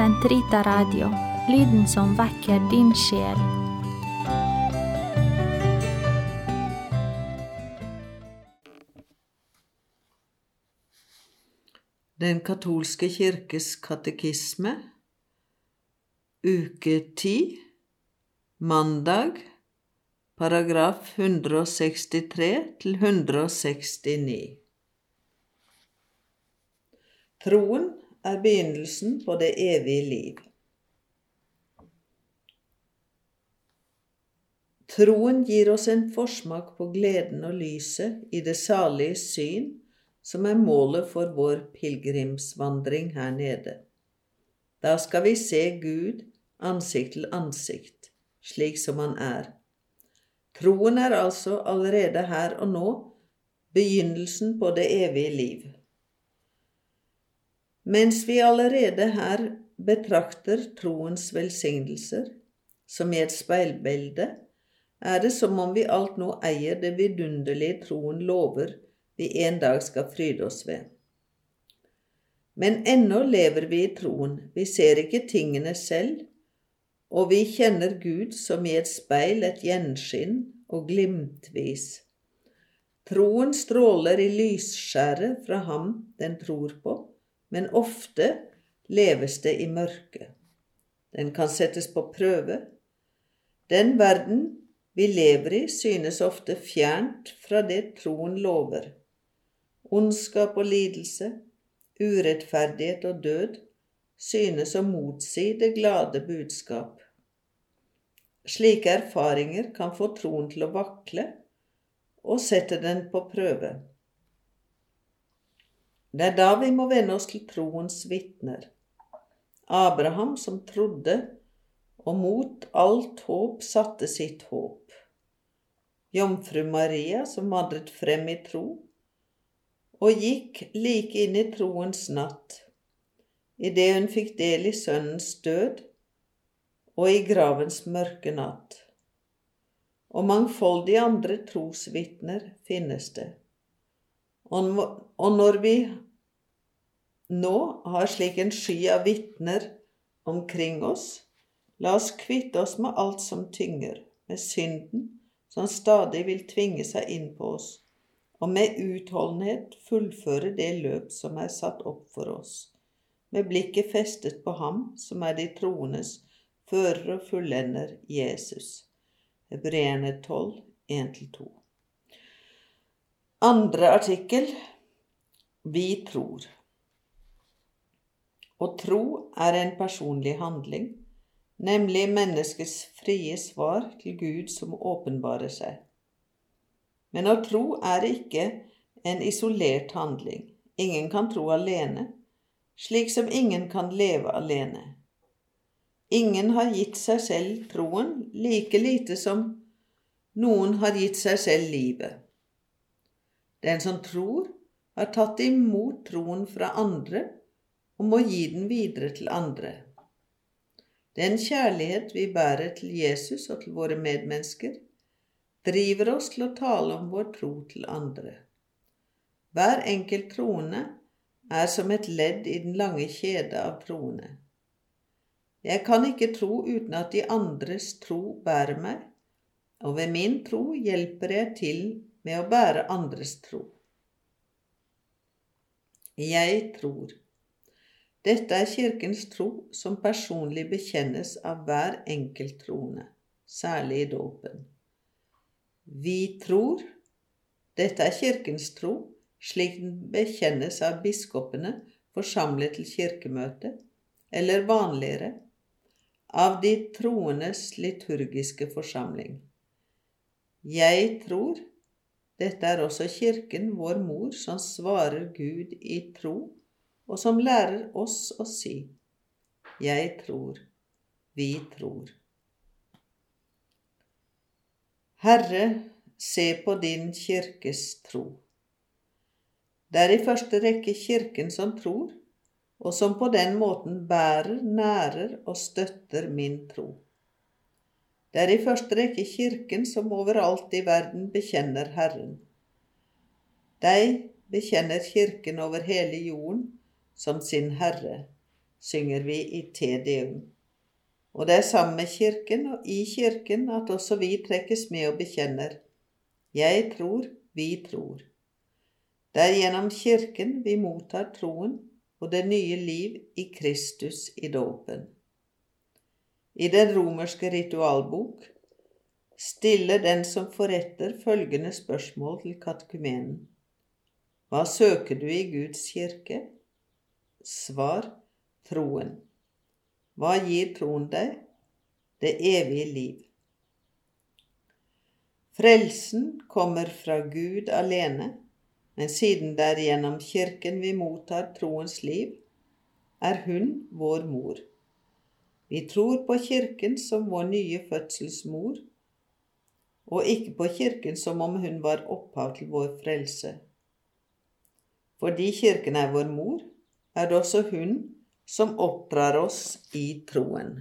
Sentrita Radio, lyden som vekker din sjel. Den katolske kirkes katekisme, uke 10, mandag, paragraf 163 til 169. Troen er begynnelsen på det evige liv. Troen gir oss en forsmak på gleden og lyset i det salige syn som er målet for vår pilegrimsvandring her nede. Da skal vi se Gud ansikt til ansikt, slik som Han er. Troen er altså allerede her og nå begynnelsen på det evige liv. Mens vi allerede her betrakter troens velsignelser som i et speilbilde, er det som om vi alt nå eier det vidunderlige troen lover vi en dag skal fryde oss ved. Men ennå lever vi i troen, vi ser ikke tingene selv, og vi kjenner Gud som i et speil et gjenskinn og glimtvis. Troen stråler i lysskjæret fra ham den tror på, men ofte leves det i mørket. Den kan settes på prøve. Den verden vi lever i, synes ofte fjernt fra det troen lover. Ondskap og lidelse, urettferdighet og død synes å motsi det glade budskap. Slike erfaringer kan få troen til å vakle og sette den på prøve. Det er da vi må vende oss til troens vitner. Abraham som trodde, og mot alt håp satte sitt håp. Jomfru Maria som vandret frem i tro, og gikk like inn i troens natt, idet hun fikk del i sønnens død og i gravens mørke natt. Og mangfoldige andre trosvitner finnes det. Og når vi nå har slik en sky av vitner omkring oss, la oss kvitte oss med alt som tynger, med synden som stadig vil tvinge seg inn på oss, og med utholdenhet fullføre det løp som er satt opp for oss, med blikket festet på Ham som er de troendes fører og fullender, Jesus. Hebreerne 12, 1-2. Andre artikkel Vi tror. Å tro er en personlig handling, nemlig menneskets frie svar til Gud som åpenbarer seg. Men å tro er ikke en isolert handling. Ingen kan tro alene, slik som ingen kan leve alene. Ingen har gitt seg selv troen, like lite som noen har gitt seg selv livet. Den som tror, har tatt imot troen fra andre og må gi den videre til andre. Den kjærlighet vi bærer til Jesus og til våre medmennesker, driver oss til å tale om vår tro til andre. Hver enkelt troende er som et ledd i den lange kjede av troende. Jeg kan ikke tro uten at de andres tro bærer meg, og ved min tro hjelper jeg til med å bære andres tro. Jeg tror. Dette er Kirkens tro som personlig bekjennes av hver enkelt troende, særlig i dåpen. Vi tror. Dette er Kirkens tro slik den bekjennes av biskopene forsamlet til kirkemøte, eller vanligere, av de troendes liturgiske forsamling. Jeg tror dette er også Kirken, vår mor, som svarer Gud i tro, og som lærer oss å si Jeg tror, vi tror. Herre, se på din kirkes tro. Det er i første rekke Kirken som tror, og som på den måten bærer, nærer og støtter min tro. Det er i første rekke Kirken som overalt i verden bekjenner Herren. Deg bekjenner Kirken over hele jorden som sin Herre. synger vi i Te Deum. Og det er sammen med Kirken og i Kirken at også vi trekkes med og bekjenner. Jeg tror, vi tror. Det er gjennom Kirken vi mottar troen og det nye liv i Kristus i dåpen. I den romerske ritualbok stiller den som forretter følgende spørsmål til katekumenen. Hva søker du i Guds kirke? Svar troen. Hva gir troen deg? Det evige liv. Frelsen kommer fra Gud alene, men siden det er gjennom Kirken vi mottar troens liv, er hun vår mor. Vi tror på Kirken som vår nye fødselsmor, og ikke på Kirken som om hun var opphav til vår frelse. Fordi Kirken er vår mor, er det også hun som oppdrar oss i troen.